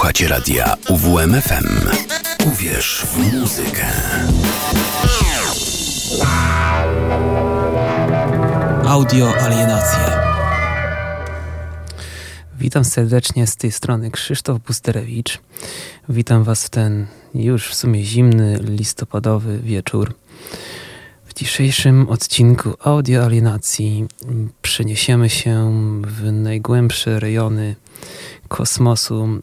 Słuchacie radia UWMFM. Uwierz w muzykę. Audio alienacje. Witam serdecznie z tej strony Krzysztof Busterewicz. Witam Was w ten już w sumie zimny, listopadowy wieczór. W dzisiejszym odcinku Audio Alienacji przeniesiemy się w najgłębsze rejony kosmosu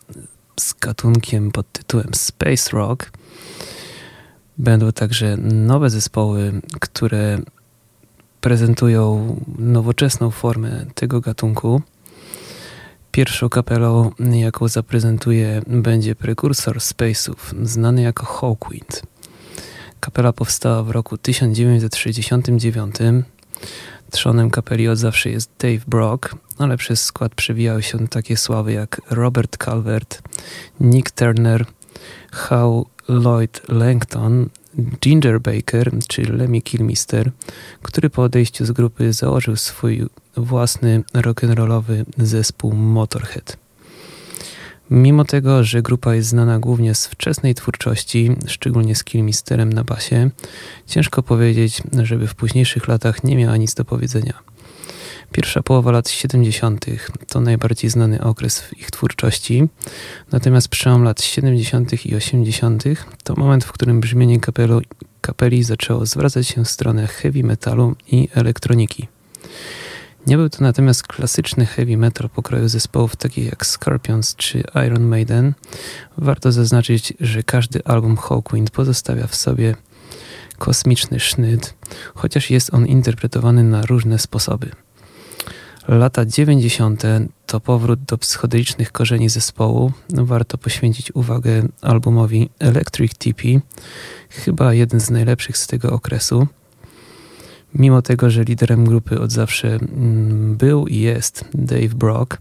z gatunkiem pod tytułem Space Rock. Będą także nowe zespoły, które prezentują nowoczesną formę tego gatunku. Pierwszą kapelą, jaką zaprezentuję, będzie prekursor Space'ów, znany jako Hawkwind. Kapela powstała w roku 1969. Trzonem kapeli od zawsze jest Dave Brock, ale przez skład przewijały się takie sławy jak Robert Calvert, Nick Turner, Hal Lloyd Langton, Ginger Baker czy Lemmy Kilmister, który po odejściu z grupy założył swój własny rock'n'rollowy zespół Motorhead. Mimo tego, że grupa jest znana głównie z wczesnej twórczości, szczególnie z Kilmisterem na basie, ciężko powiedzieć, żeby w późniejszych latach nie miała nic do powiedzenia. Pierwsza połowa lat 70. to najbardziej znany okres w ich twórczości, natomiast przełom lat 70. i 80. to moment, w którym brzmienie kapelu, kapeli zaczęło zwracać się w stronę heavy metalu i elektroniki. Nie był to natomiast klasyczny heavy metal pokroju zespołów takich jak Scorpions czy Iron Maiden. Warto zaznaczyć, że każdy album Hawkwind pozostawia w sobie kosmiczny sznyt, chociaż jest on interpretowany na różne sposoby. Lata 90. to powrót do psychodelicznych korzeni zespołu. Warto poświęcić uwagę albumowi Electric TP, chyba jeden z najlepszych z tego okresu. Mimo tego, że liderem grupy od zawsze mm, był i jest Dave Brock,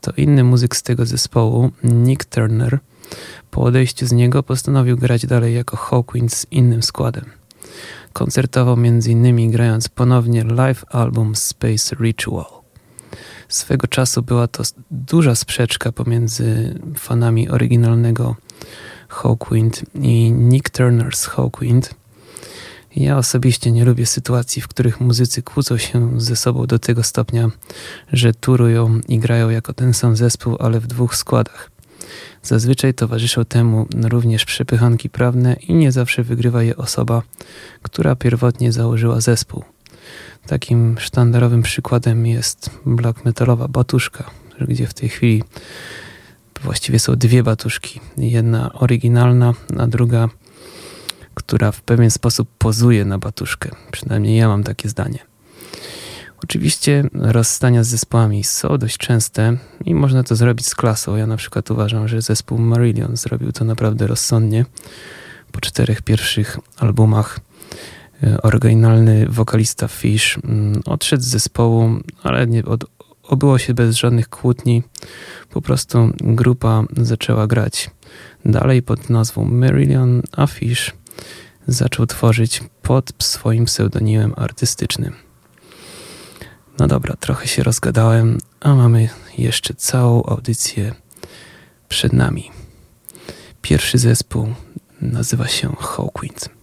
to inny muzyk z tego zespołu, Nick Turner, po odejściu z niego postanowił grać dalej jako Hawkwind z innym składem. Koncertował m.in. grając ponownie live album Space Ritual. Swego czasu była to duża sprzeczka pomiędzy fanami oryginalnego Hawkwind i Nick Turner z Hawkwind. Ja osobiście nie lubię sytuacji, w których muzycy kłócą się ze sobą do tego stopnia, że turują i grają jako ten sam zespół, ale w dwóch składach. Zazwyczaj towarzyszą temu również przepychanki prawne i nie zawsze wygrywa je osoba, która pierwotnie założyła zespół. Takim sztandarowym przykładem jest black metalowa batuszka, gdzie w tej chwili właściwie są dwie batuszki. Jedna oryginalna, a druga, która w pewien sposób pozuje na batuszkę. Przynajmniej ja mam takie zdanie. Oczywiście rozstania z zespołami są dość częste i można to zrobić z klasą. Ja na przykład uważam, że zespół Marillion zrobił to naprawdę rozsądnie. Po czterech pierwszych albumach E, oryginalny wokalista Fish mm, odszedł z zespołu, ale nie od, obyło się bez żadnych kłótni. Po prostu grupa zaczęła grać dalej pod nazwą Marillion, a Fish zaczął tworzyć pod swoim pseudonimem artystycznym. No dobra, trochę się rozgadałem, a mamy jeszcze całą audycję przed nami. Pierwszy zespół nazywa się Hawkwind.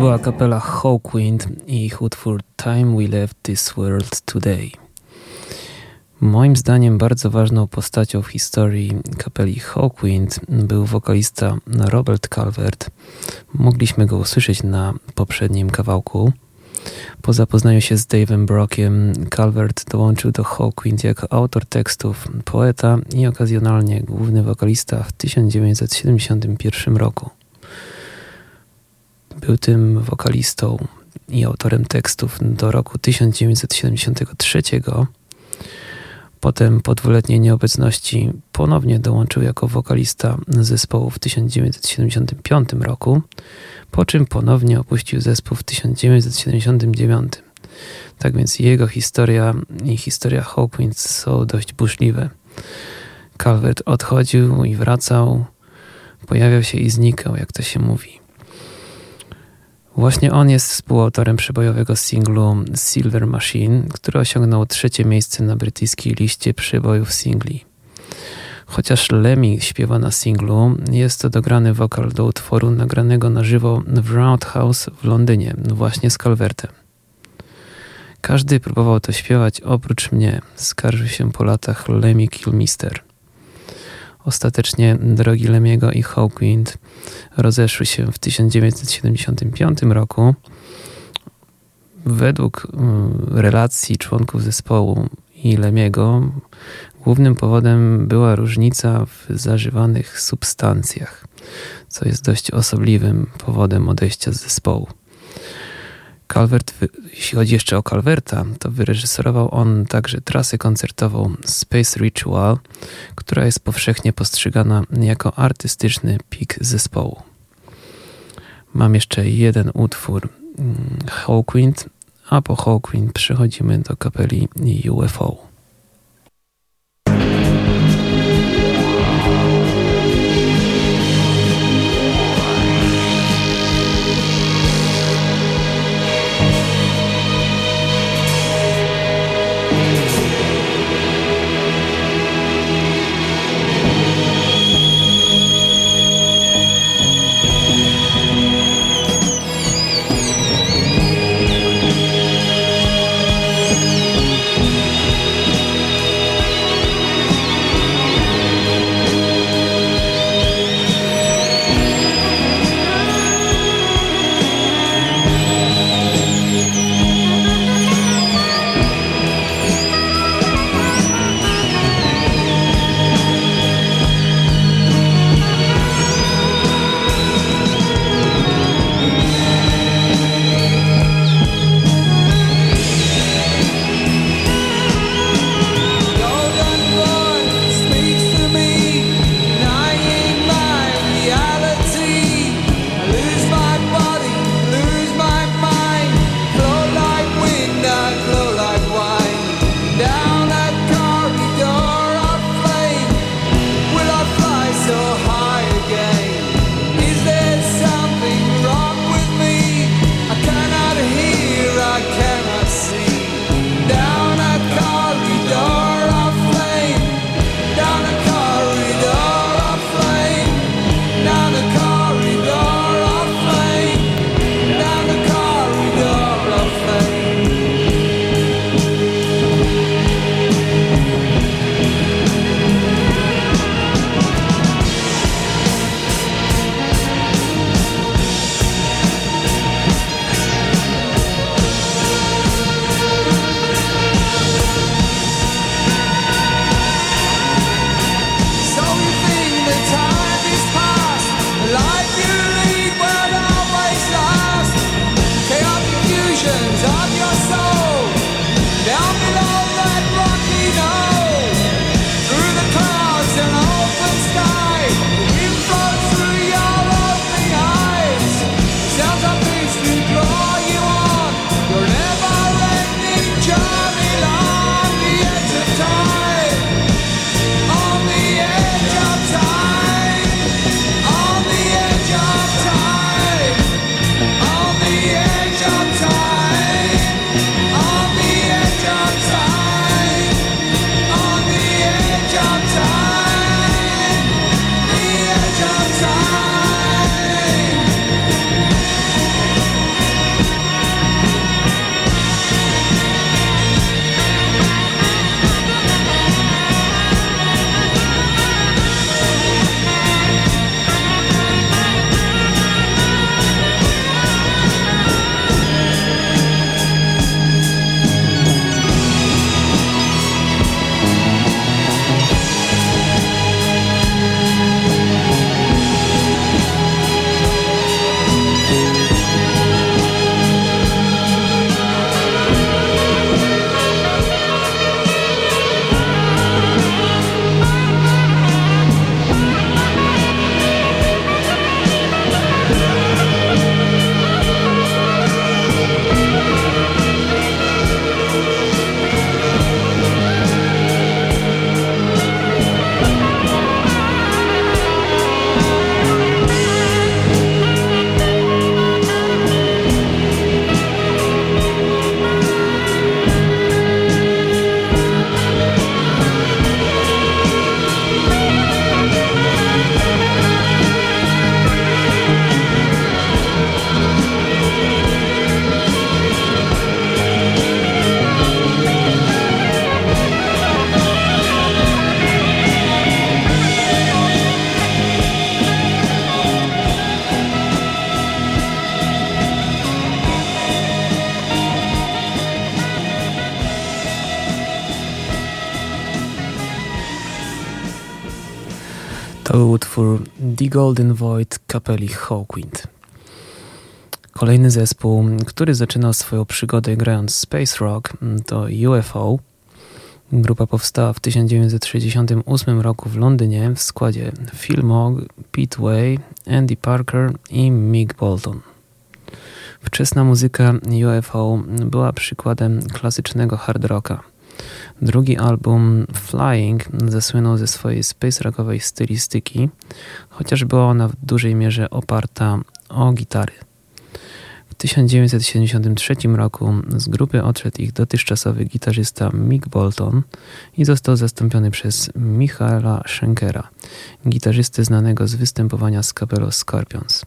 Była kapela Hawkwind i ich utwór Time We Left This World Today. Moim zdaniem bardzo ważną postacią w historii kapeli Hawkwind był wokalista Robert Calvert. Mogliśmy go usłyszeć na poprzednim kawałku. Po zapoznaniu się z Dave'em Brockiem, Calvert dołączył do Hawkwind jako autor tekstów, poeta i okazjonalnie główny wokalista w 1971 roku. Tym wokalistą i autorem tekstów do roku 1973. Potem po dwuletniej nieobecności ponownie dołączył jako wokalista zespołu w 1975 roku, po czym ponownie opuścił zespół w 1979. Tak więc jego historia i historia Hawkwind są dość burzliwe. Calvert odchodził i wracał, pojawiał się i znikał, jak to się mówi. Właśnie on jest współautorem przybojowego singlu Silver Machine, który osiągnął trzecie miejsce na brytyjskiej liście przybojów singli. Chociaż Lemmy śpiewa na singlu, jest to dograny wokal do utworu nagranego na żywo w Roundhouse w Londynie, właśnie z Calvertem. Każdy próbował to śpiewać oprócz mnie, skarżył się po latach Lemmy Kilmister. Ostatecznie drogi Lemiego i Hawkwind rozeszły się w 1975 roku. Według mm, relacji członków zespołu i Lemiego głównym powodem była różnica w zażywanych substancjach, co jest dość osobliwym powodem odejścia z zespołu. Calvert, jeśli chodzi jeszcze o Calverta, to wyreżyserował on także trasę koncertową Space Ritual, która jest powszechnie postrzegana jako artystyczny pik zespołu. Mam jeszcze jeden utwór mm, Hawkwind, a po Hawkwind przechodzimy do kapeli UFO. Golden Void kapeli Hawkwind. Kolejny zespół, który zaczynał swoją przygodę grając Space Rock, to UFO. Grupa powstała w 1968 roku w Londynie w składzie Phil Mogg, Pete Way, Andy Parker i Mick Bolton. Wczesna muzyka UFO była przykładem klasycznego hard rocka. Drugi album Flying zasłynął ze swojej space rockowej stylistyki, chociaż była ona w dużej mierze oparta o gitary. W 1973 roku z grupy odszedł ich dotychczasowy gitarzysta Mick Bolton i został zastąpiony przez Michaela Schenkera, gitarzysty znanego z występowania z kapelą Scorpions.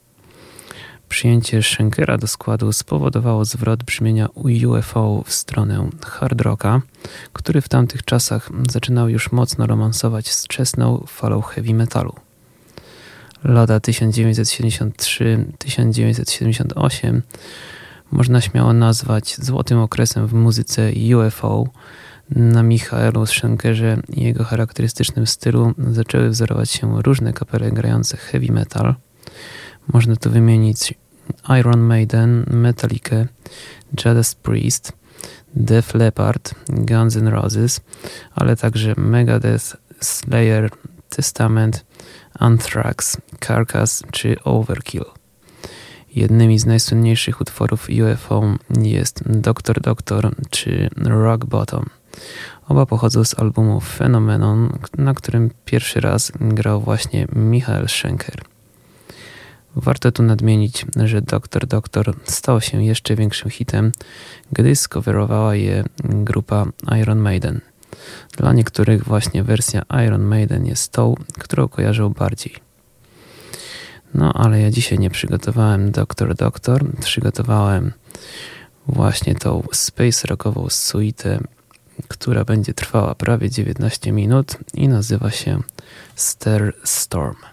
Przyjęcie Schenkera do składu spowodowało zwrot brzmienia UFO w stronę hard rocka, który w tamtych czasach zaczynał już mocno romansować z wczesną falą heavy metalu. Lata 1973-1978 można śmiało nazwać złotym okresem w muzyce UFO. Na Michaelu Schenkerze i jego charakterystycznym stylu zaczęły wzorować się różne kapele grające heavy metal. Można tu wymienić Iron Maiden, Metallica, Judas Priest, Def Leppard, Guns N' Roses, ale także Megadeth, Slayer, Testament, Anthrax, Carcass czy Overkill. Jednymi z najsłynniejszych utworów UFO jest Doctor Doctor czy Rock Bottom. Oba pochodzą z albumu Phenomenon, na którym pierwszy raz grał właśnie Michael Schenker. Warto tu nadmienić, że Doktor Doktor stał się jeszcze większym hitem, gdy skowerowała je grupa Iron Maiden. Dla niektórych właśnie wersja Iron Maiden jest tą, którą kojarzą bardziej. No ale ja dzisiaj nie przygotowałem Doktor Doktor, przygotowałem właśnie tą space rockową suite, która będzie trwała prawie 19 minut i nazywa się Star Storm.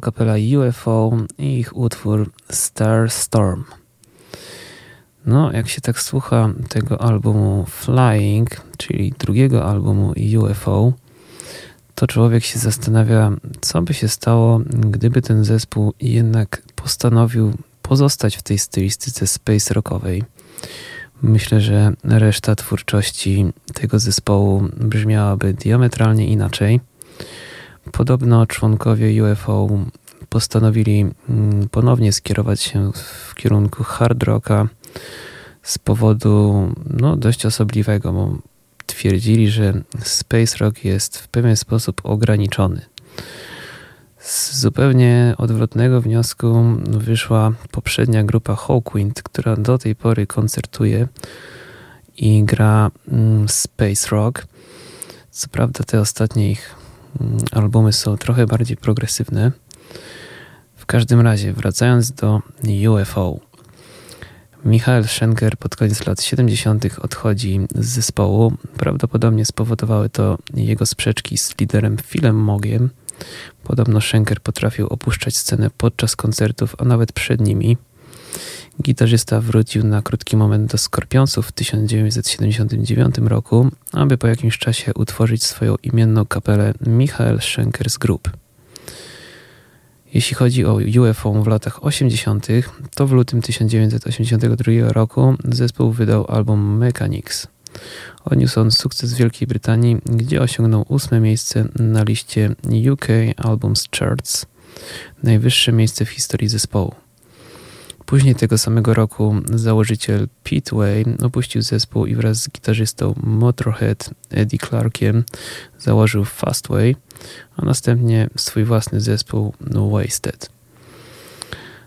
Kapela UFO i ich utwór Star Storm. No, jak się tak słucha tego albumu Flying, czyli drugiego albumu UFO, to człowiek się zastanawia, co by się stało, gdyby ten zespół jednak postanowił pozostać w tej stylistyce space rockowej. Myślę, że reszta twórczości tego zespołu brzmiałaby diametralnie inaczej. Podobno członkowie UFO postanowili mm, ponownie skierować się w kierunku hard rocka z powodu no, dość osobliwego, bo twierdzili, że space rock jest w pewien sposób ograniczony. Z zupełnie odwrotnego wniosku wyszła poprzednia grupa Hawkwind, która do tej pory koncertuje i gra mm, space rock. Co prawda te ostatnie ich albumy są trochę bardziej progresywne. W każdym razie, wracając do UFO. Michael Schenker pod koniec lat 70. odchodzi z zespołu. Prawdopodobnie spowodowały to jego sprzeczki z liderem Philem Mogiem. Podobno Schenker potrafił opuszczać scenę podczas koncertów, a nawet przed nimi. Gitarzysta wrócił na krótki moment do Skorpionsów w 1979 roku, aby po jakimś czasie utworzyć swoją imienną kapelę Michael Schenkers Group. Jeśli chodzi o UFO w latach 80., to w lutym 1982 roku zespół wydał album Mechanics. Odniósł on sukces w Wielkiej Brytanii, gdzie osiągnął ósme miejsce na liście UK Albums Charts, najwyższe miejsce w historii zespołu. Później tego samego roku założyciel Pete Way opuścił zespół i wraz z gitarzystą Motorhead Eddie Clarkiem założył Fastway, a następnie swój własny zespół Wasted.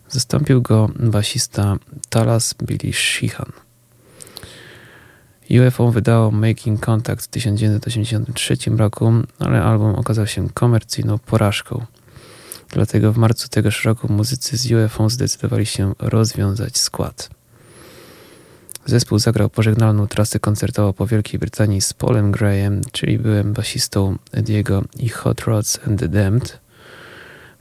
Zastąpił go basista Talas Billy Sheehan. UFO wydało Making Contact w 1983 roku, ale album okazał się komercyjną porażką. Dlatego w marcu tegoż roku muzycy z UFO zdecydowali się rozwiązać skład. Zespół zagrał pożegnalną trasę koncertową po Wielkiej Brytanii z Paulem Grayem, czyli byłem basistą Ediego i Hot Rods and the Damned.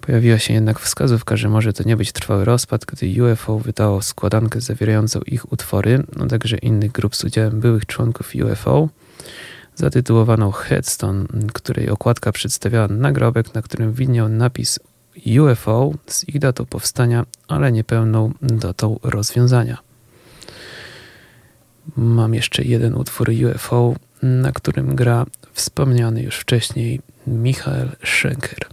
Pojawiła się jednak wskazówka, że może to nie być trwały rozpad, gdy UFO wydało składankę zawierającą ich utwory, a także innych grup z udziałem byłych członków UFO, zatytułowaną Headstone, której okładka przedstawiała nagrobek, na którym widniał napis UFO z ich datą powstania, ale niepełną datą rozwiązania. Mam jeszcze jeden utwór UFO, na którym gra wspomniany już wcześniej Michael Schenker.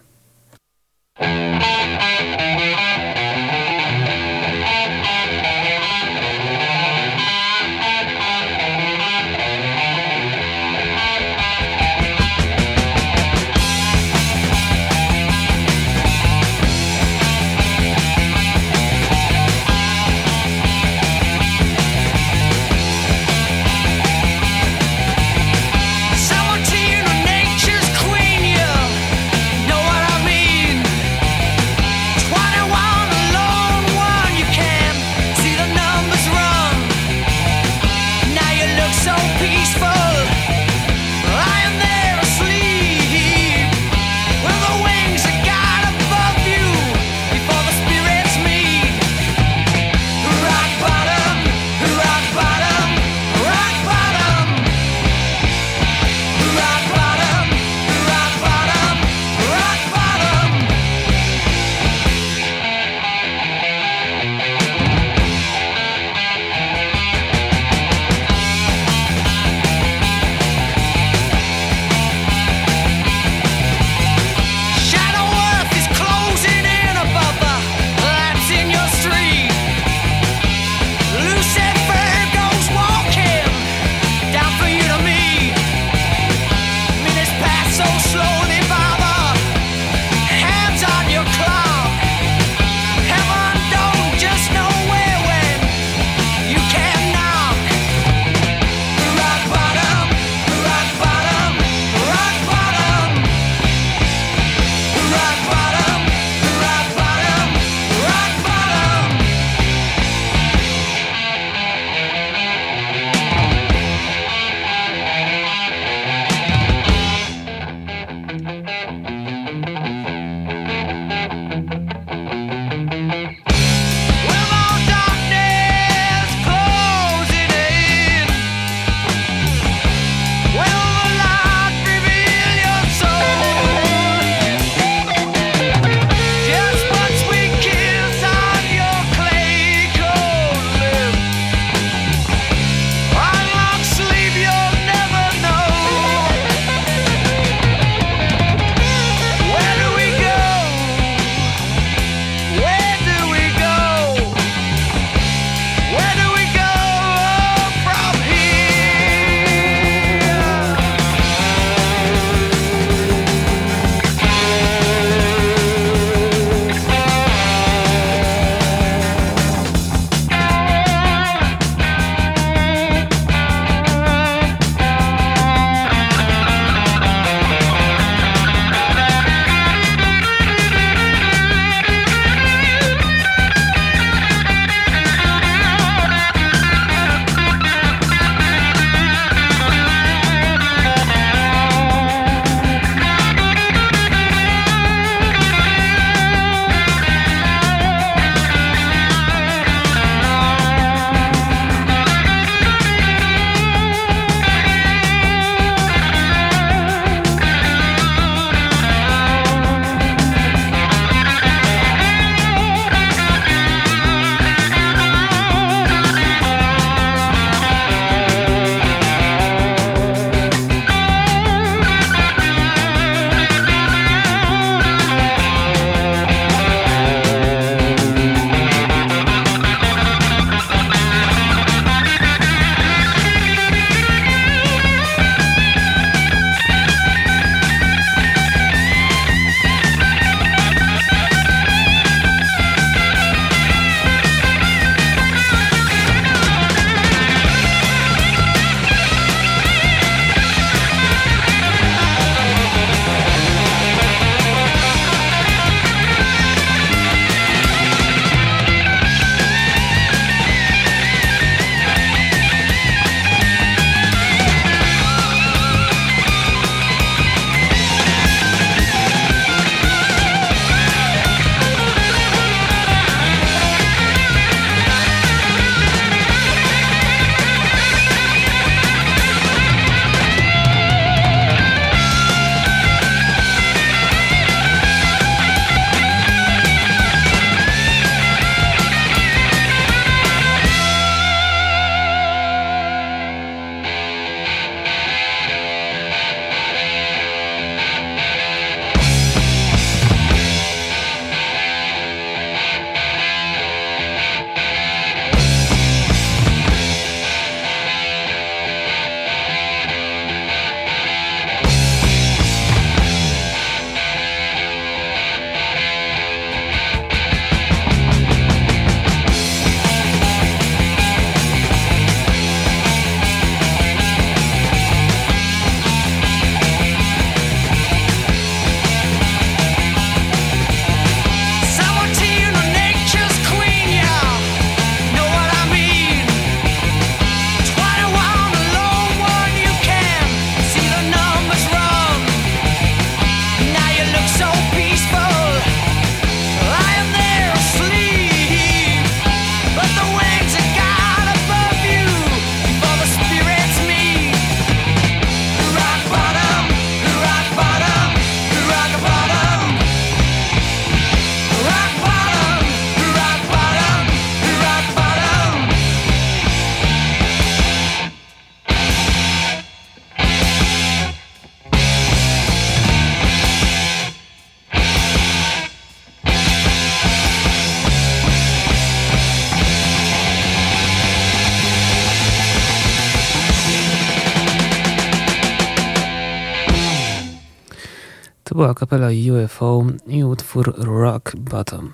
Kapela UFO i utwór Rock Bottom.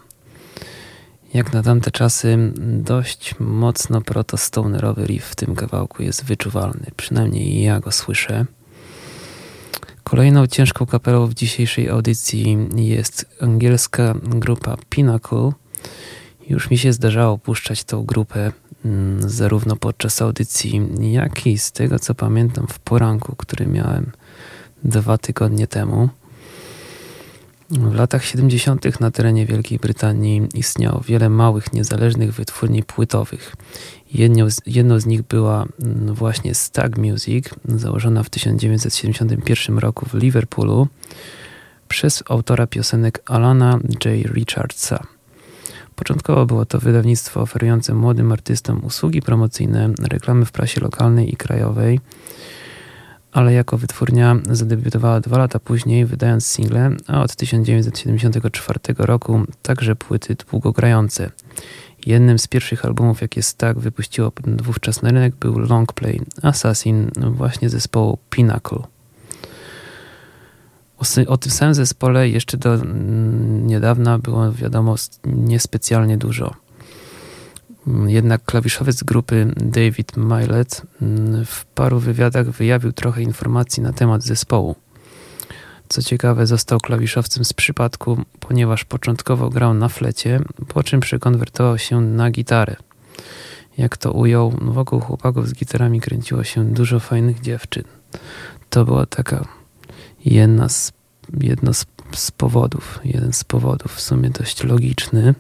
Jak na tamte czasy, dość mocno proto-stonerowy riff w tym kawałku jest wyczuwalny. Przynajmniej ja go słyszę. Kolejną ciężką kapelą w dzisiejszej audycji jest angielska grupa Pinnacle. Już mi się zdarzało puszczać tą grupę mm, zarówno podczas audycji, jak i z tego co pamiętam w poranku, który miałem dwa tygodnie temu. W latach 70. na terenie Wielkiej Brytanii istniało wiele małych, niezależnych wytwórni płytowych. Jedną z, z nich była mm, właśnie Stag Music, założona w 1971 roku w Liverpoolu przez autora piosenek Alana J. Richardsa. Początkowo było to wydawnictwo oferujące młodym artystom usługi promocyjne, reklamy w prasie lokalnej i krajowej, ale jako wytwórnia zadebiutowała dwa lata później, wydając single, a od 1974 roku także płyty długogrające. Jednym z pierwszych albumów, jakie Stag wypuściło wówczas na rynek, był longplay Assassin właśnie zespołu Pinnacle. O, o tym samym zespole jeszcze do niedawna było wiadomo niespecjalnie dużo. Jednak klawiszowiec grupy David Milet w paru wywiadach wyjawił trochę informacji na temat zespołu. Co ciekawe, został klawiszowcem z przypadku, ponieważ początkowo grał na flecie, po czym przekonwertował się na gitarę. Jak to ujął, wokół chłopaków z gitarami kręciło się dużo fajnych dziewczyn. To była taka jedna z, jedno z, z powodów, jeden z powodów, w sumie dość logiczny.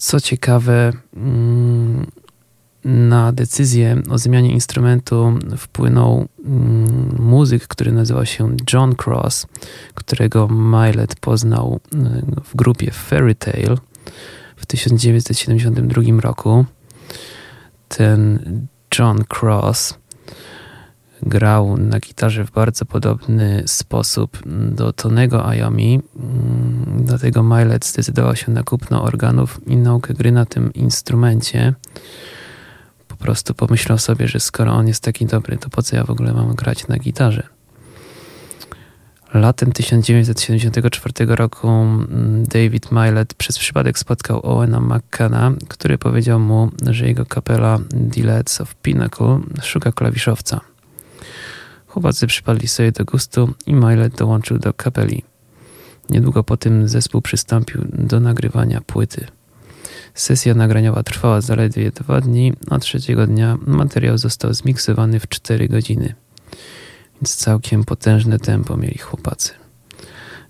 Co ciekawe, mm, na decyzję o zmianie instrumentu wpłynął mm, muzyk, który nazywał się John Cross, którego Milet poznał mm, w grupie Fairy Tale w 1972 roku. Ten John Cross grał na gitarze w bardzo podobny sposób do Tonego Ayomi, mm, dlatego Milet zdecydował się na kupno organów i naukę gry na tym instrumencie. Po prostu pomyślał sobie, że skoro on jest taki dobry, to po co ja w ogóle mam grać na gitarze? Latem 1974 roku mm, David Milet przez przypadek spotkał Owena McCanna, który powiedział mu, że jego kapela The Lads of Pinnacle szuka klawiszowca. Chłopacy przypadli sobie do gustu i Milet dołączył do kapeli. Niedługo po tym zespół przystąpił do nagrywania płyty. Sesja nagraniowa trwała zaledwie dwa dni, a trzeciego dnia materiał został zmiksowany w 4 godziny. Więc całkiem potężne tempo mieli chłopacy.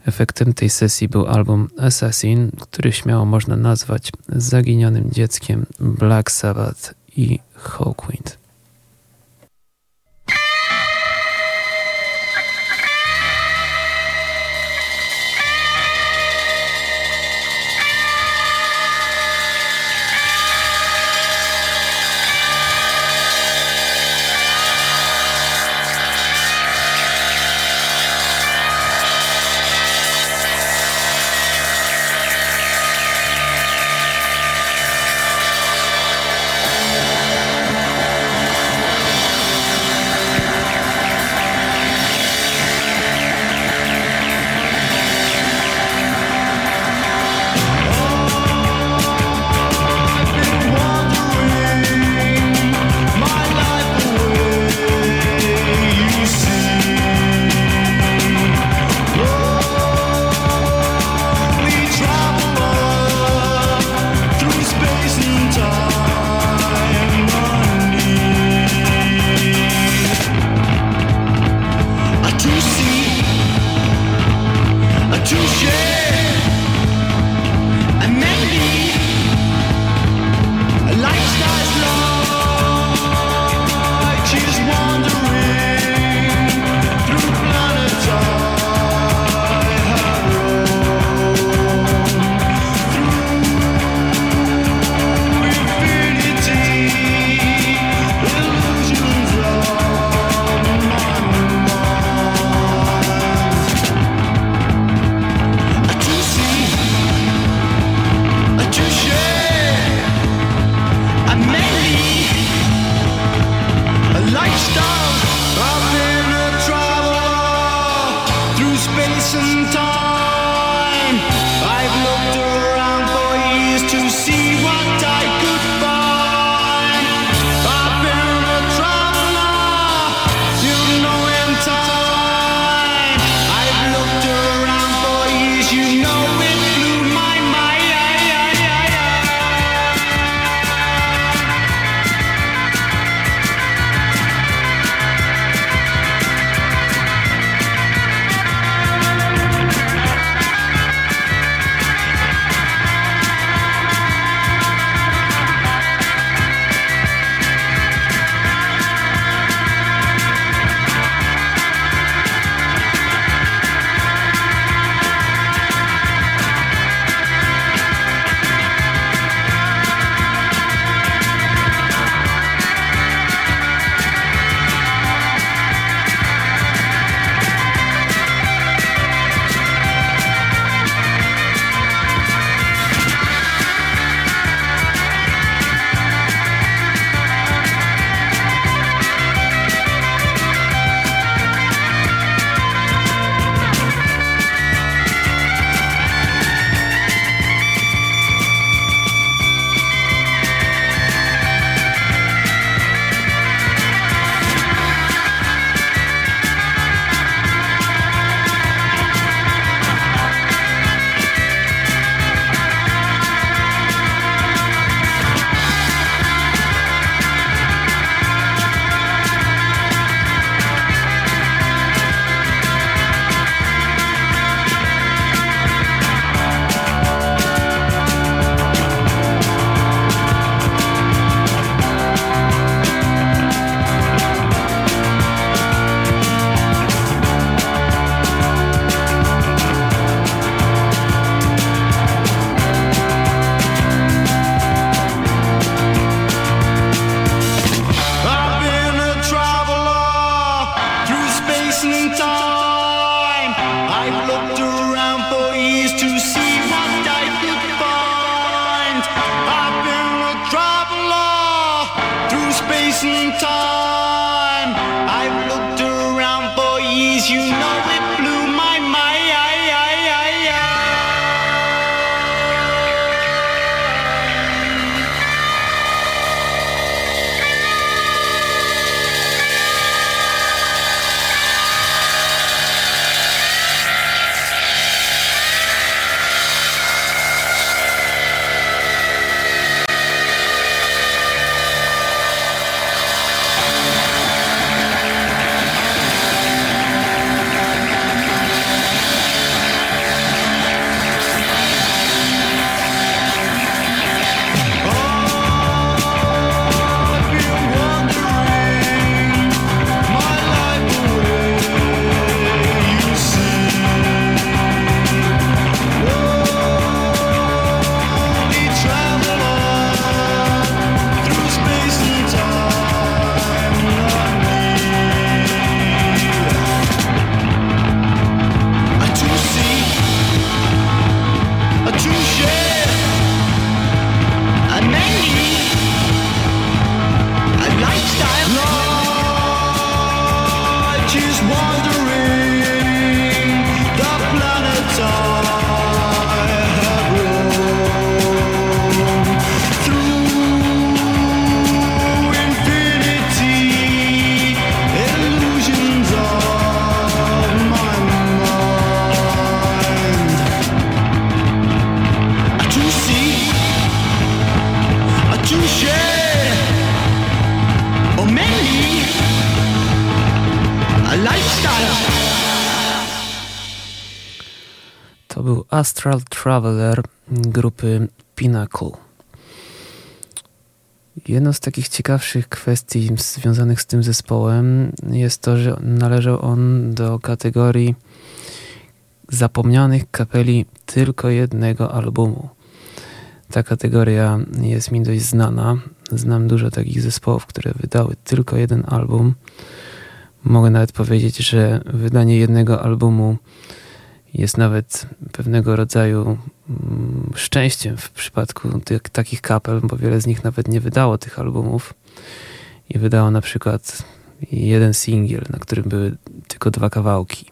Efektem tej sesji był album Assassin, który śmiało można nazwać zaginionym dzieckiem Black Sabbath i Hawkwind. Astral Traveler grupy Pinnacle. Jedną z takich ciekawszych kwestii związanych z tym zespołem jest to, że należał on do kategorii zapomnianych kapeli tylko jednego albumu. Ta kategoria jest mi dość znana. Znam dużo takich zespołów, które wydały tylko jeden album. Mogę nawet powiedzieć, że wydanie jednego albumu jest nawet pewnego rodzaju mm, szczęściem w przypadku tych, takich kapel, bo wiele z nich nawet nie wydało tych albumów i wydało na przykład jeden singiel, na którym były tylko dwa kawałki.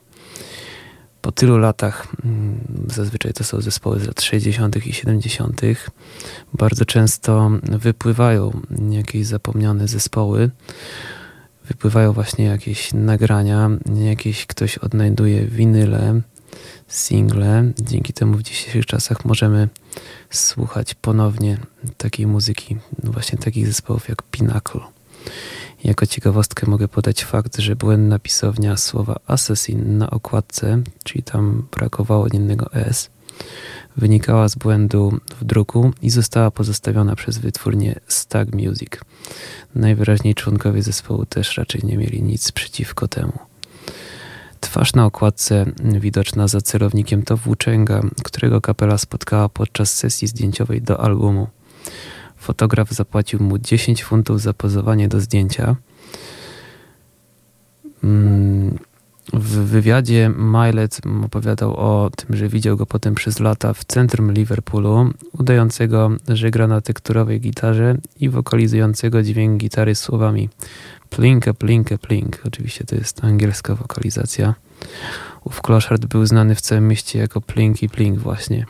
Po tylu latach, mm, zazwyczaj to są zespoły z lat 60. i 70., bardzo często wypływają jakieś zapomniane zespoły, wypływają właśnie jakieś nagrania, jakieś ktoś odnajduje winyle, single. Dzięki temu w dzisiejszych czasach możemy słuchać ponownie takiej muzyki, no właśnie takich zespołów jak Pinnacle. Jako ciekawostkę mogę podać fakt, że błędna pisownia słowa assassin na okładce, czyli tam brakowało jednego S, wynikała z błędu w druku i została pozostawiona przez wytwórnię Stag Music. Najwyraźniej członkowie zespołu też raczej nie mieli nic przeciwko temu. Twarz na okładce widoczna za celownikiem to włóczęga, którego kapela spotkała podczas sesji zdjęciowej do albumu. Fotograf zapłacił mu 10 funtów za pozowanie do zdjęcia. Mm, w wywiadzie Milet opowiadał o tym, że widział go potem przez lata w centrum Liverpoolu, udającego, że gra na tekturowej gitarze i wokalizującego dźwięk gitary słowami Plinkę, plinkę, plink. Oczywiście to jest angielska wokalizacja. Ów kloszard był znany w całym mieście jako Plinky Plink właśnie.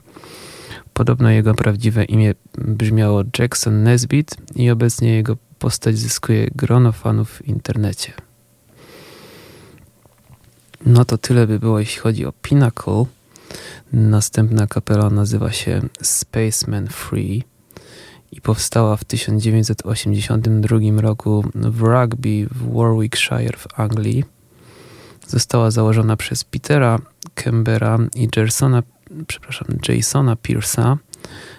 Podobno jego prawdziwe imię brzmiało Jackson Nesbitt i obecnie jego postać zyskuje grono fanów w internecie. No to tyle by było, jeśli chodzi o Pinnacle. Następna kapela nazywa się Spaceman Free i powstała w 1982 roku w Rugby w Warwickshire w Anglii. Została założona przez Petera Kembera i przepraszam, Jasona Pierce'a,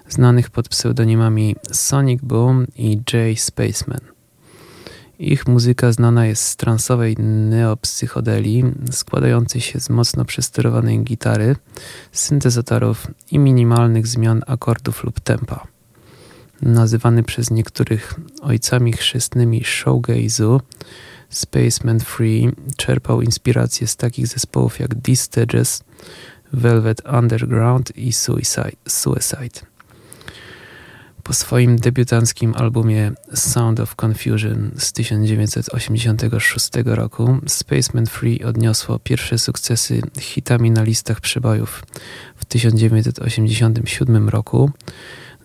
znanych pod pseudonimami Sonic Boom i Jay Spaceman. Ich muzyka znana jest z transowej neopsychodelii, składającej się z mocno przesterowanej gitary, syntezatorów i minimalnych zmian akordów lub tempa nazywany przez niektórych ojcami chrzestnymi showgaze'u, Spaceman Free czerpał inspirację z takich zespołów jak The Stages, Velvet Underground i Suicide. Suicide. Po swoim debiutanckim albumie Sound of Confusion z 1986 roku Spaceman Free odniosło pierwsze sukcesy hitami na listach przebojów w 1987 roku,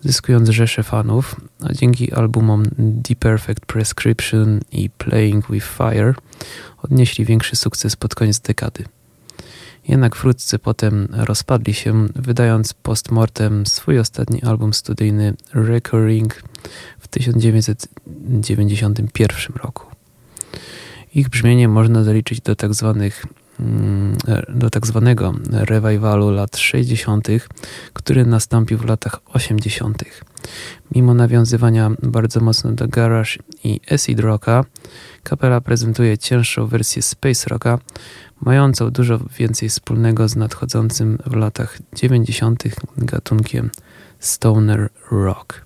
zyskując rzesze fanów, a dzięki albumom The Perfect Prescription i Playing with Fire odnieśli większy sukces pod koniec dekady. Jednak wkrótce potem rozpadli się, wydając postmortem swój ostatni album studyjny Recurring w 1991 roku. Ich brzmienie można zaliczyć do tak zwanych do tak zwanego revivalu lat 60., który nastąpił w latach 80. Mimo nawiązywania bardzo mocno do garage i acid rocka, kapela prezentuje cięższą wersję space rocka, mającą dużo więcej wspólnego z nadchodzącym w latach 90. gatunkiem stoner rock.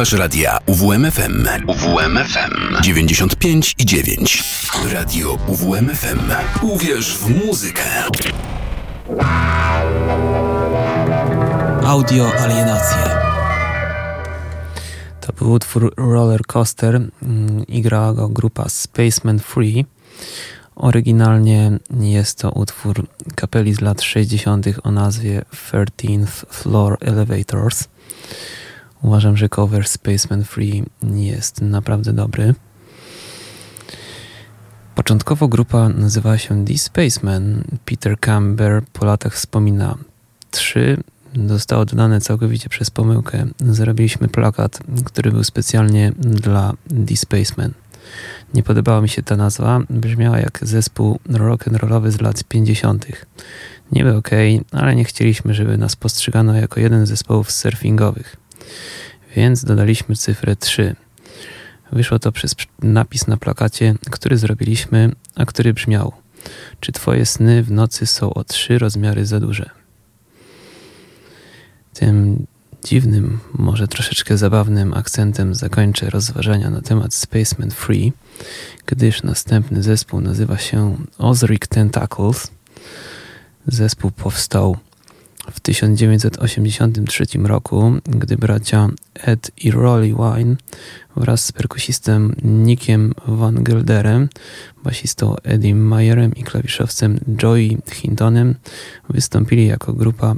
Słuchasz radia UWMFM. UWMFM 95 i 9. Radio UWMFM. Uwierz w muzykę. Audio alienacje. To był utwór Roller Coaster mm, i grała go grupa Spaceman Free. Oryginalnie jest to utwór kapeli z lat 60. o nazwie 13th Floor Elevators. Uważam, że cover Spaceman Free jest naprawdę dobry. Początkowo grupa nazywała się The Spaceman. Peter Camber po latach wspomina 3 zostało dodane całkowicie przez pomyłkę. Zrobiliśmy plakat, który był specjalnie dla The Spaceman. Nie podobała mi się ta nazwa, brzmiała jak zespół rock'n'rollowy z lat 50. Niby okej, okay, ale nie chcieliśmy, żeby nas postrzegano jako jeden z zespołów surfingowych. Więc dodaliśmy cyfrę 3. Wyszło to przez napis na plakacie, który zrobiliśmy, a który brzmiał: Czy twoje sny w nocy są o trzy rozmiary za duże? Tym dziwnym, może troszeczkę zabawnym akcentem zakończę rozważania na temat Spaceman Free, gdyż następny zespół nazywa się Ozric Tentacles. Zespół powstał w 1983 roku, gdy bracia Ed i Rolly Wine wraz z perkusistem Nickiem Van Gelderem, basistą Eddie Mayerem i klawiszowcem Joey Hintonem wystąpili jako grupa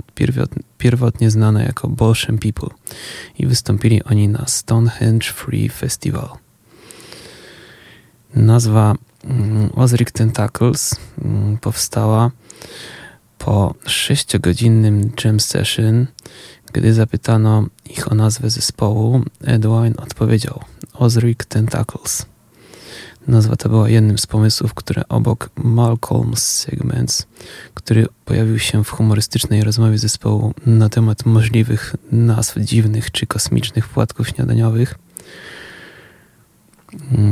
pierwotnie znana jako Bolshem People i wystąpili oni na Stonehenge Free Festival. Nazwa mm, Ozric Tentacles mm, powstała po sześciogodzinnym jam session, gdy zapytano ich o nazwę zespołu, Edwine odpowiedział Ozric Tentacles. Nazwa ta była jednym z pomysłów, które obok Malcolm's Segments, który pojawił się w humorystycznej rozmowie zespołu na temat możliwych nazw dziwnych czy kosmicznych płatków śniadaniowych,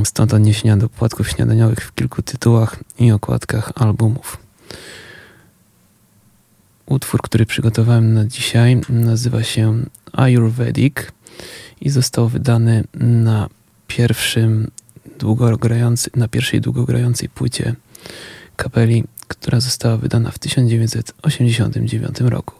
stąd odniesienia do płatków śniadaniowych w kilku tytułach i okładkach albumów. Utwór, który przygotowałem na dzisiaj, nazywa się Ayurvedic i został wydany na pierwszym długogrający, na pierwszej długogrającej płycie kapeli, która została wydana w 1989 roku.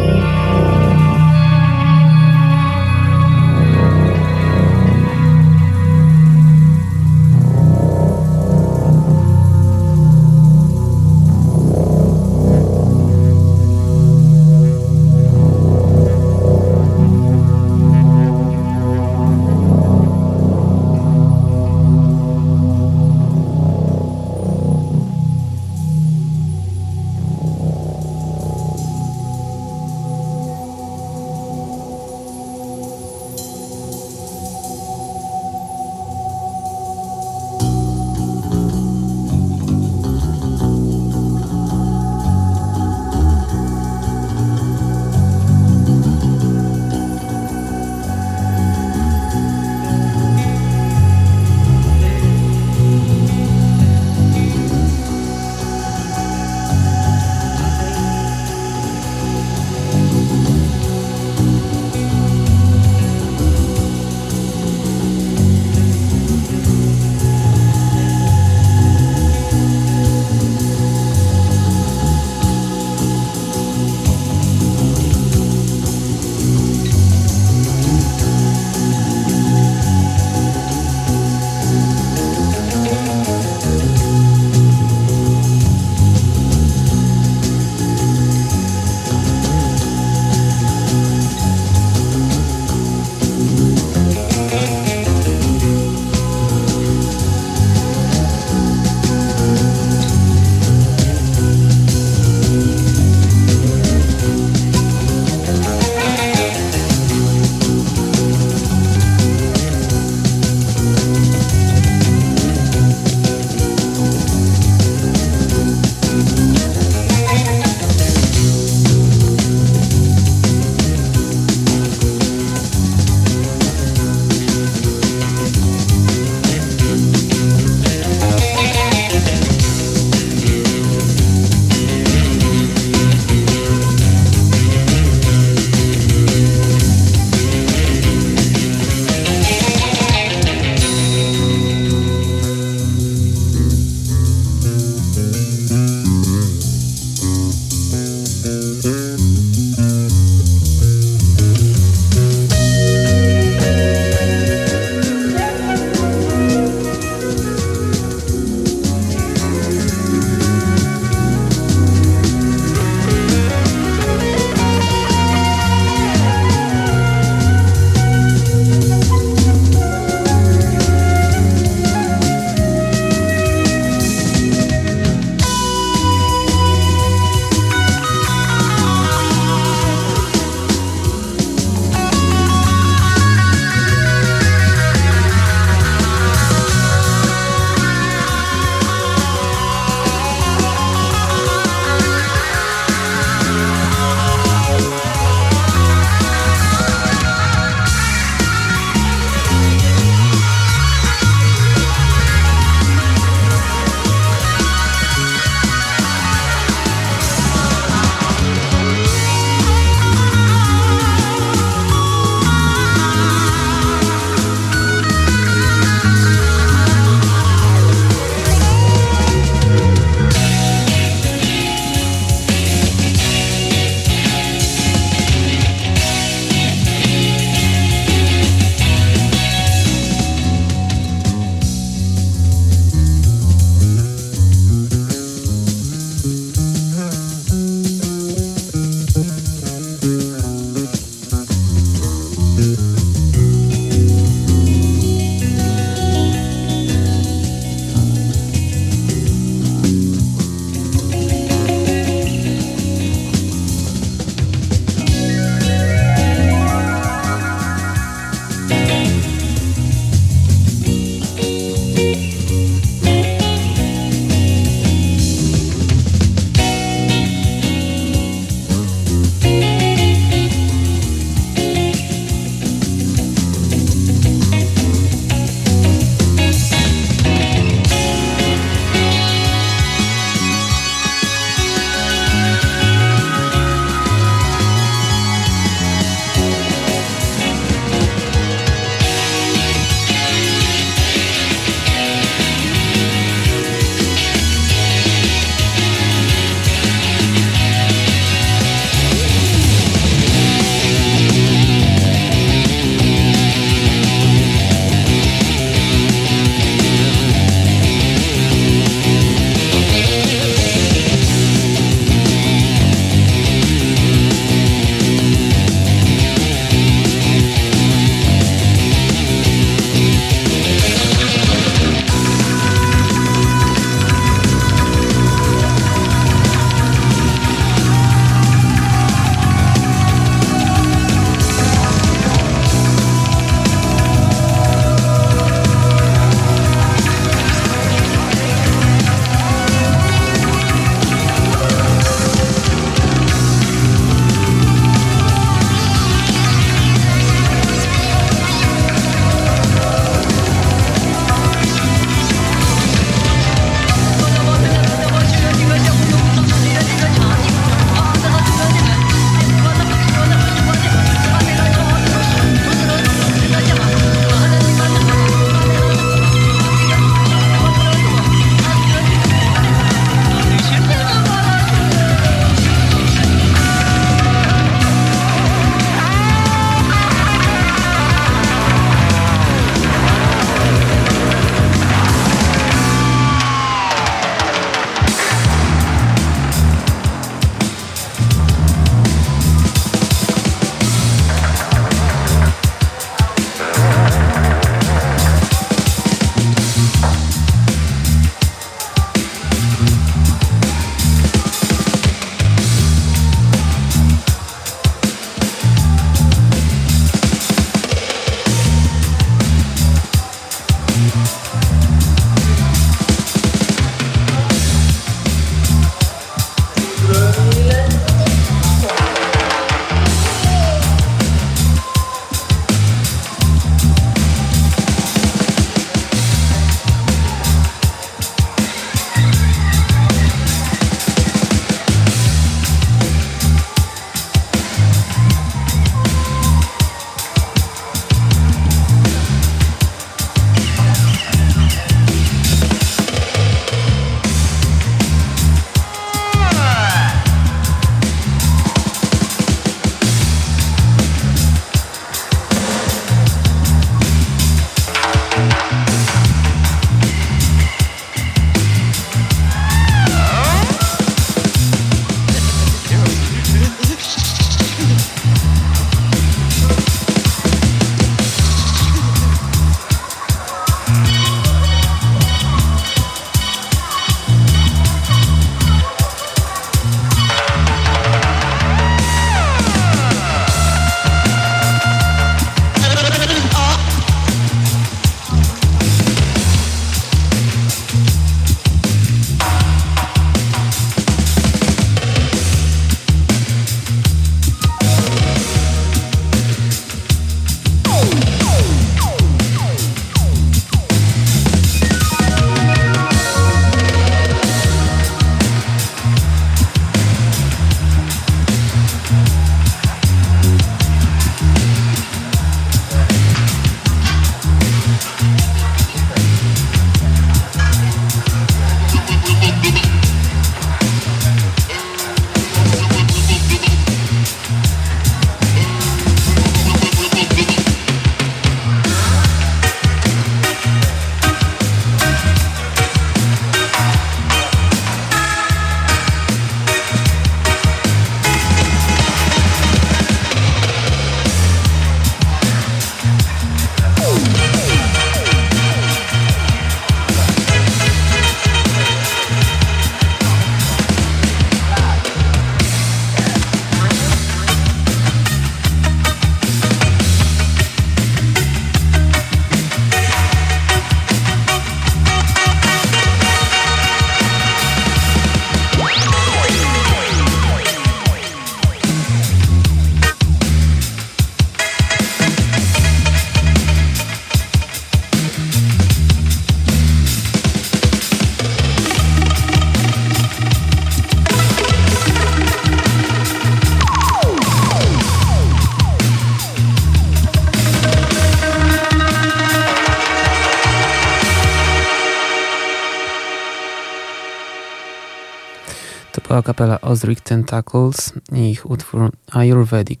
Kapela Osric Tentacles i ich utwór Ayurvedic.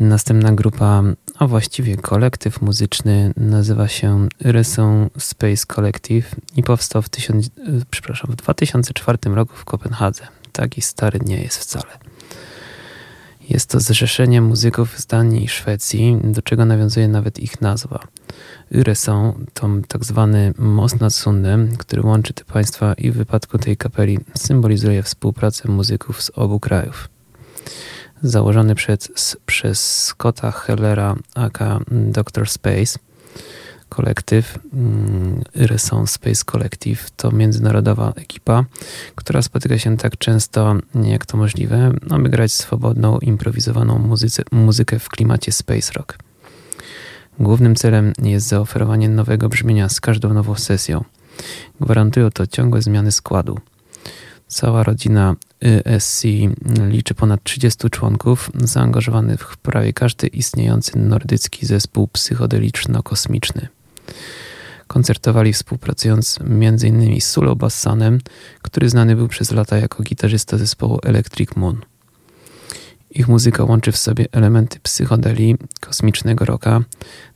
Następna grupa, a właściwie kolektyw muzyczny nazywa się Rysą Space Collective i powstał w, tysiąc, przepraszam, w 2004 roku w Kopenhadze. Taki stary nie jest wcale. Jest to zrzeszenie muzyków z Danii i Szwecji, do czego nawiązuje nawet ich nazwa. Yresą to tak zwany most nad Sundem, który łączy te państwa i w wypadku tej kapeli symbolizuje współpracę muzyków z obu krajów. Założony przez, przez Scotta Hellera aka Dr. Space, kolektyw Yresą Space Collective to międzynarodowa ekipa, która spotyka się tak często, jak to możliwe, aby grać swobodną, improwizowaną muzyce, muzykę w klimacie space rock. Głównym celem jest zaoferowanie nowego brzmienia z każdą nową sesją. Gwarantują to ciągłe zmiany składu. Cała rodzina ESC liczy ponad 30 członków zaangażowanych w prawie każdy istniejący nordycki zespół psychodeliczno-kosmiczny. Koncertowali współpracując m.in. z Sulo Bassanem, który znany był przez lata jako gitarzysta zespołu Electric Moon. Ich muzyka łączy w sobie elementy psychodeli, kosmicznego rocka,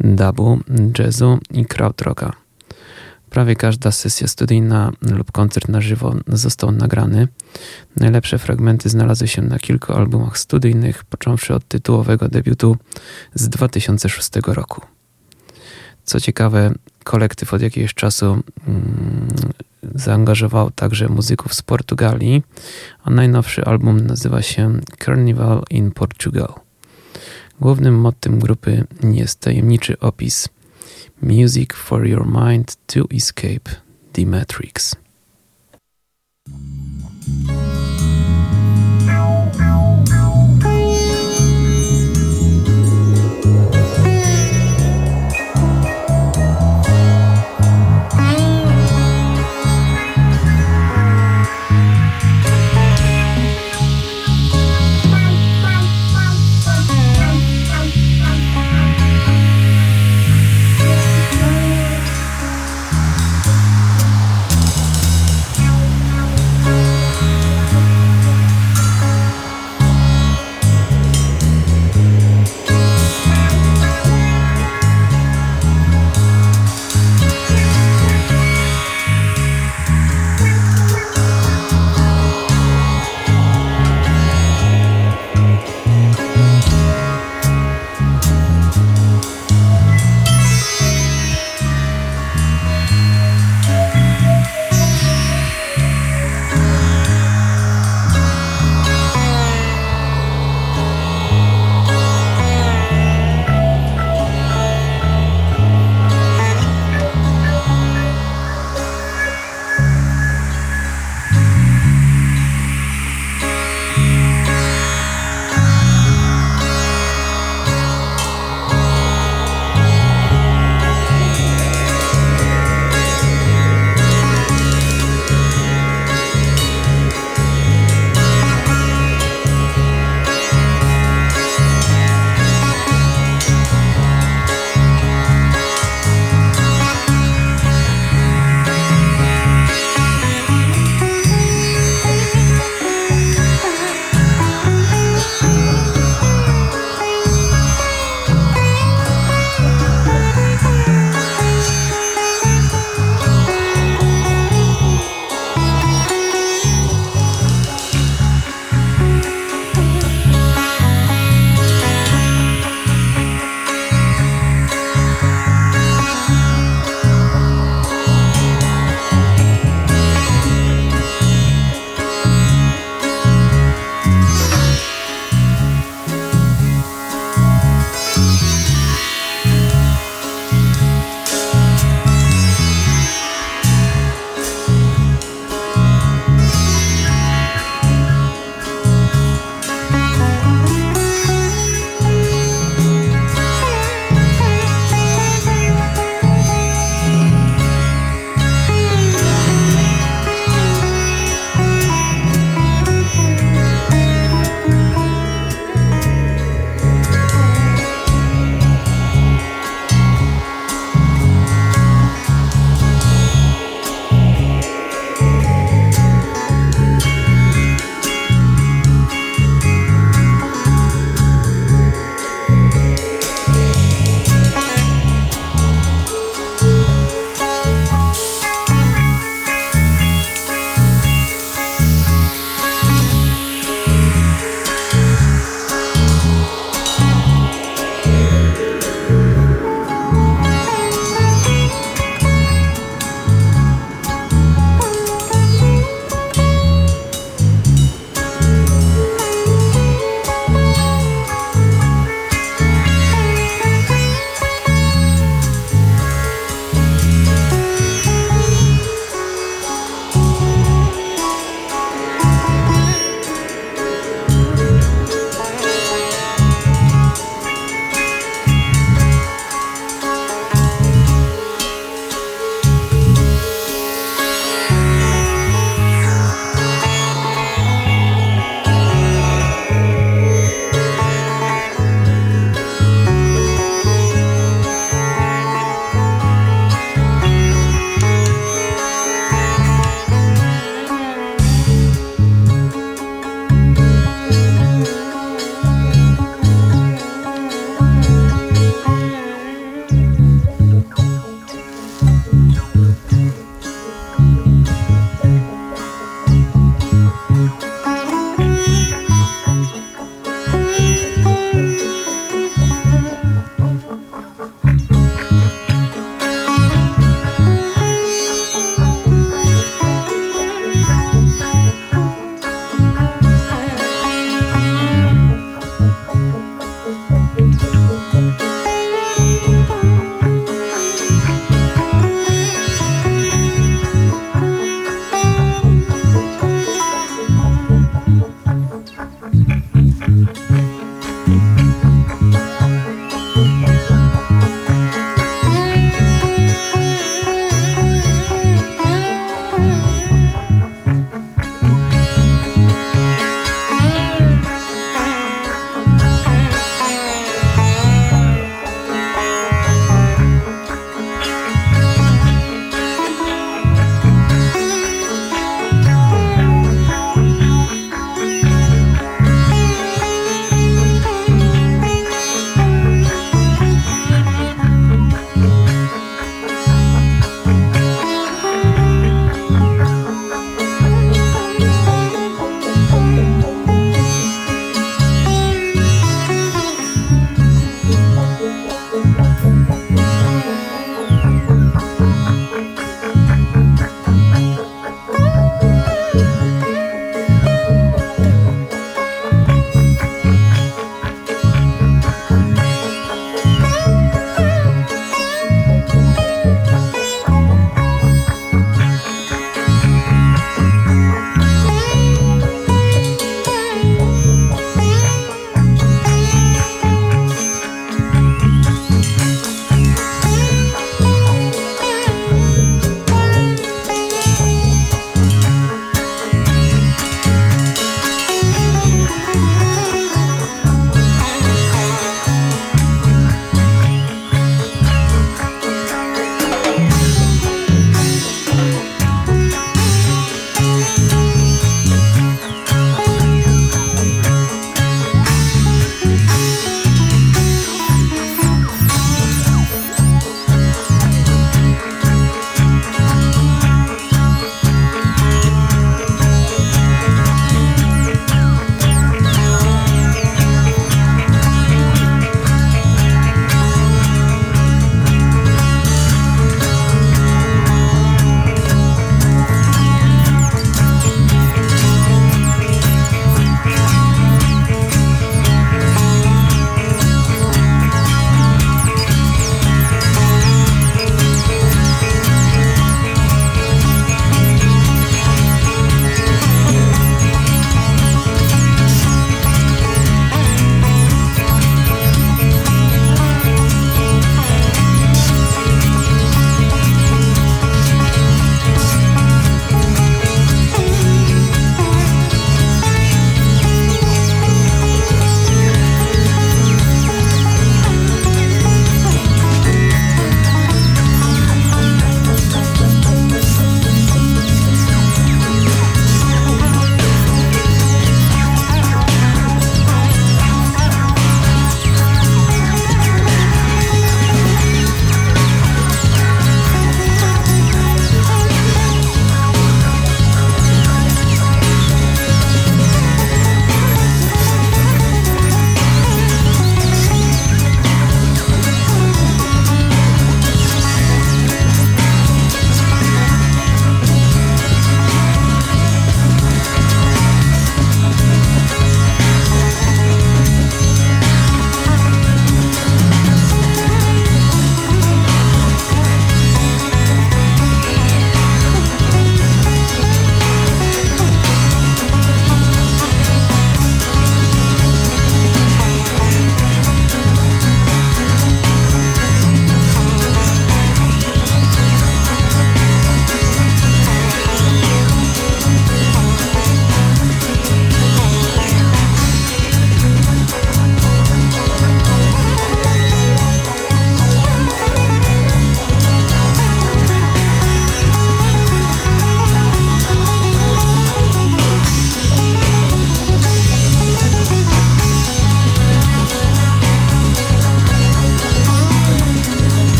dubu, jazzu i krautrocka. Prawie każda sesja studyjna lub koncert na żywo został nagrany. Najlepsze fragmenty znalazły się na kilku albumach studyjnych, począwszy od tytułowego debiutu z 2006 roku. Co ciekawe, kolektyw od jakiegoś czasu mm, zaangażował także muzyków z Portugalii, a najnowszy album nazywa się Carnival in Portugal. Głównym mottem grupy jest tajemniczy opis Music for your mind to escape the Matrix.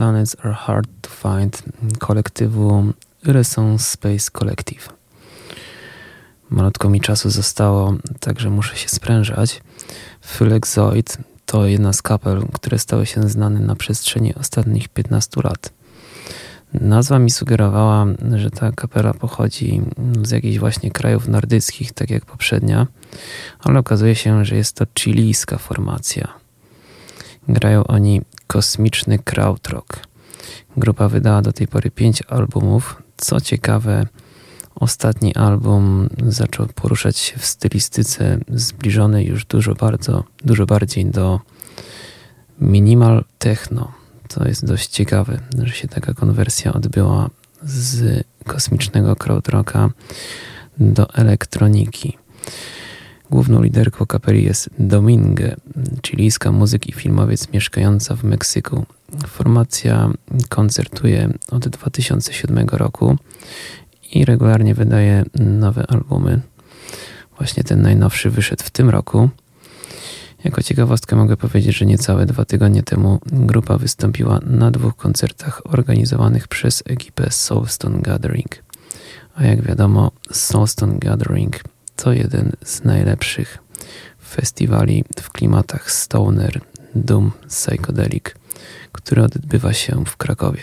Planets Are Hard to Find kolektywu Renaissance Space Collective. Malutko mi czasu zostało, także muszę się sprężać. Phylex to jedna z kapel, które stały się znane na przestrzeni ostatnich 15 lat. Nazwa mi sugerowała, że ta kapela pochodzi z jakichś właśnie krajów nordyckich, tak jak poprzednia, ale okazuje się, że jest to chilijska formacja. Grają oni kosmiczny krautrock. Grupa wydała do tej pory pięć albumów. Co ciekawe, ostatni album zaczął poruszać się w stylistyce zbliżonej już dużo bardzo, dużo bardziej do minimal techno. To jest dość ciekawe, że się taka konwersja odbyła z kosmicznego krautrocka do elektroniki. Główną liderką kapeli jest Domingue, chilijska muzyk i filmowiec mieszkająca w Meksyku. Formacja koncertuje od 2007 roku i regularnie wydaje nowe albumy. Właśnie ten najnowszy wyszedł w tym roku. Jako ciekawostkę mogę powiedzieć, że niecałe dwa tygodnie temu grupa wystąpiła na dwóch koncertach organizowanych przez ekipę Soulstone Gathering. A jak wiadomo, Soulstone Gathering to jeden z najlepszych festiwali w klimatach stoner, doom, psychedelic, który odbywa się w Krakowie.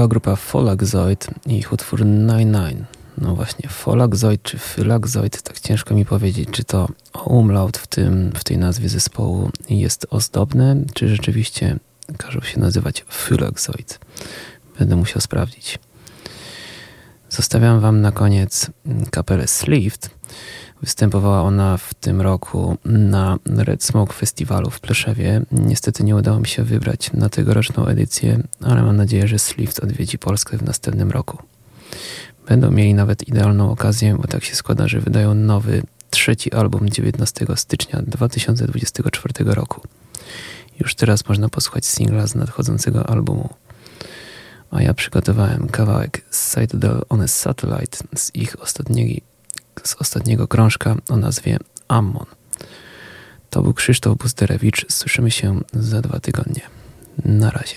Była grupa Folaxoid i ich utwór Nine No właśnie, Folaxoid czy Phylaxoid, tak ciężko mi powiedzieć, czy to umlaut w, tym, w tej nazwie zespołu jest ozdobne, czy rzeczywiście każą się nazywać Phylaxoid. Będę musiał sprawdzić. Zostawiam Wam na koniec kapelę Slift. Występowała ona w tym roku na Red Smoke Festiwalu w Pleszewie. Niestety nie udało mi się wybrać na tegoroczną edycję, ale mam nadzieję, że Slift odwiedzi Polskę w następnym roku. Będą mieli nawet idealną okazję, bo tak się składa, że wydają nowy, trzeci album 19 stycznia 2024 roku. Już teraz można posłuchać singla z nadchodzącego albumu. A ja przygotowałem kawałek Citadel on a Satellite z ich ostatniego, z ostatniego krążka o nazwie Ammon. To był Krzysztof Busterewicz. Słyszymy się za dwa tygodnie. Na razie.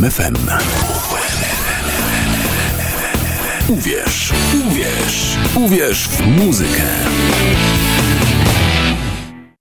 UWMFM. Uwierz, uwierz, uwierz w muzykę.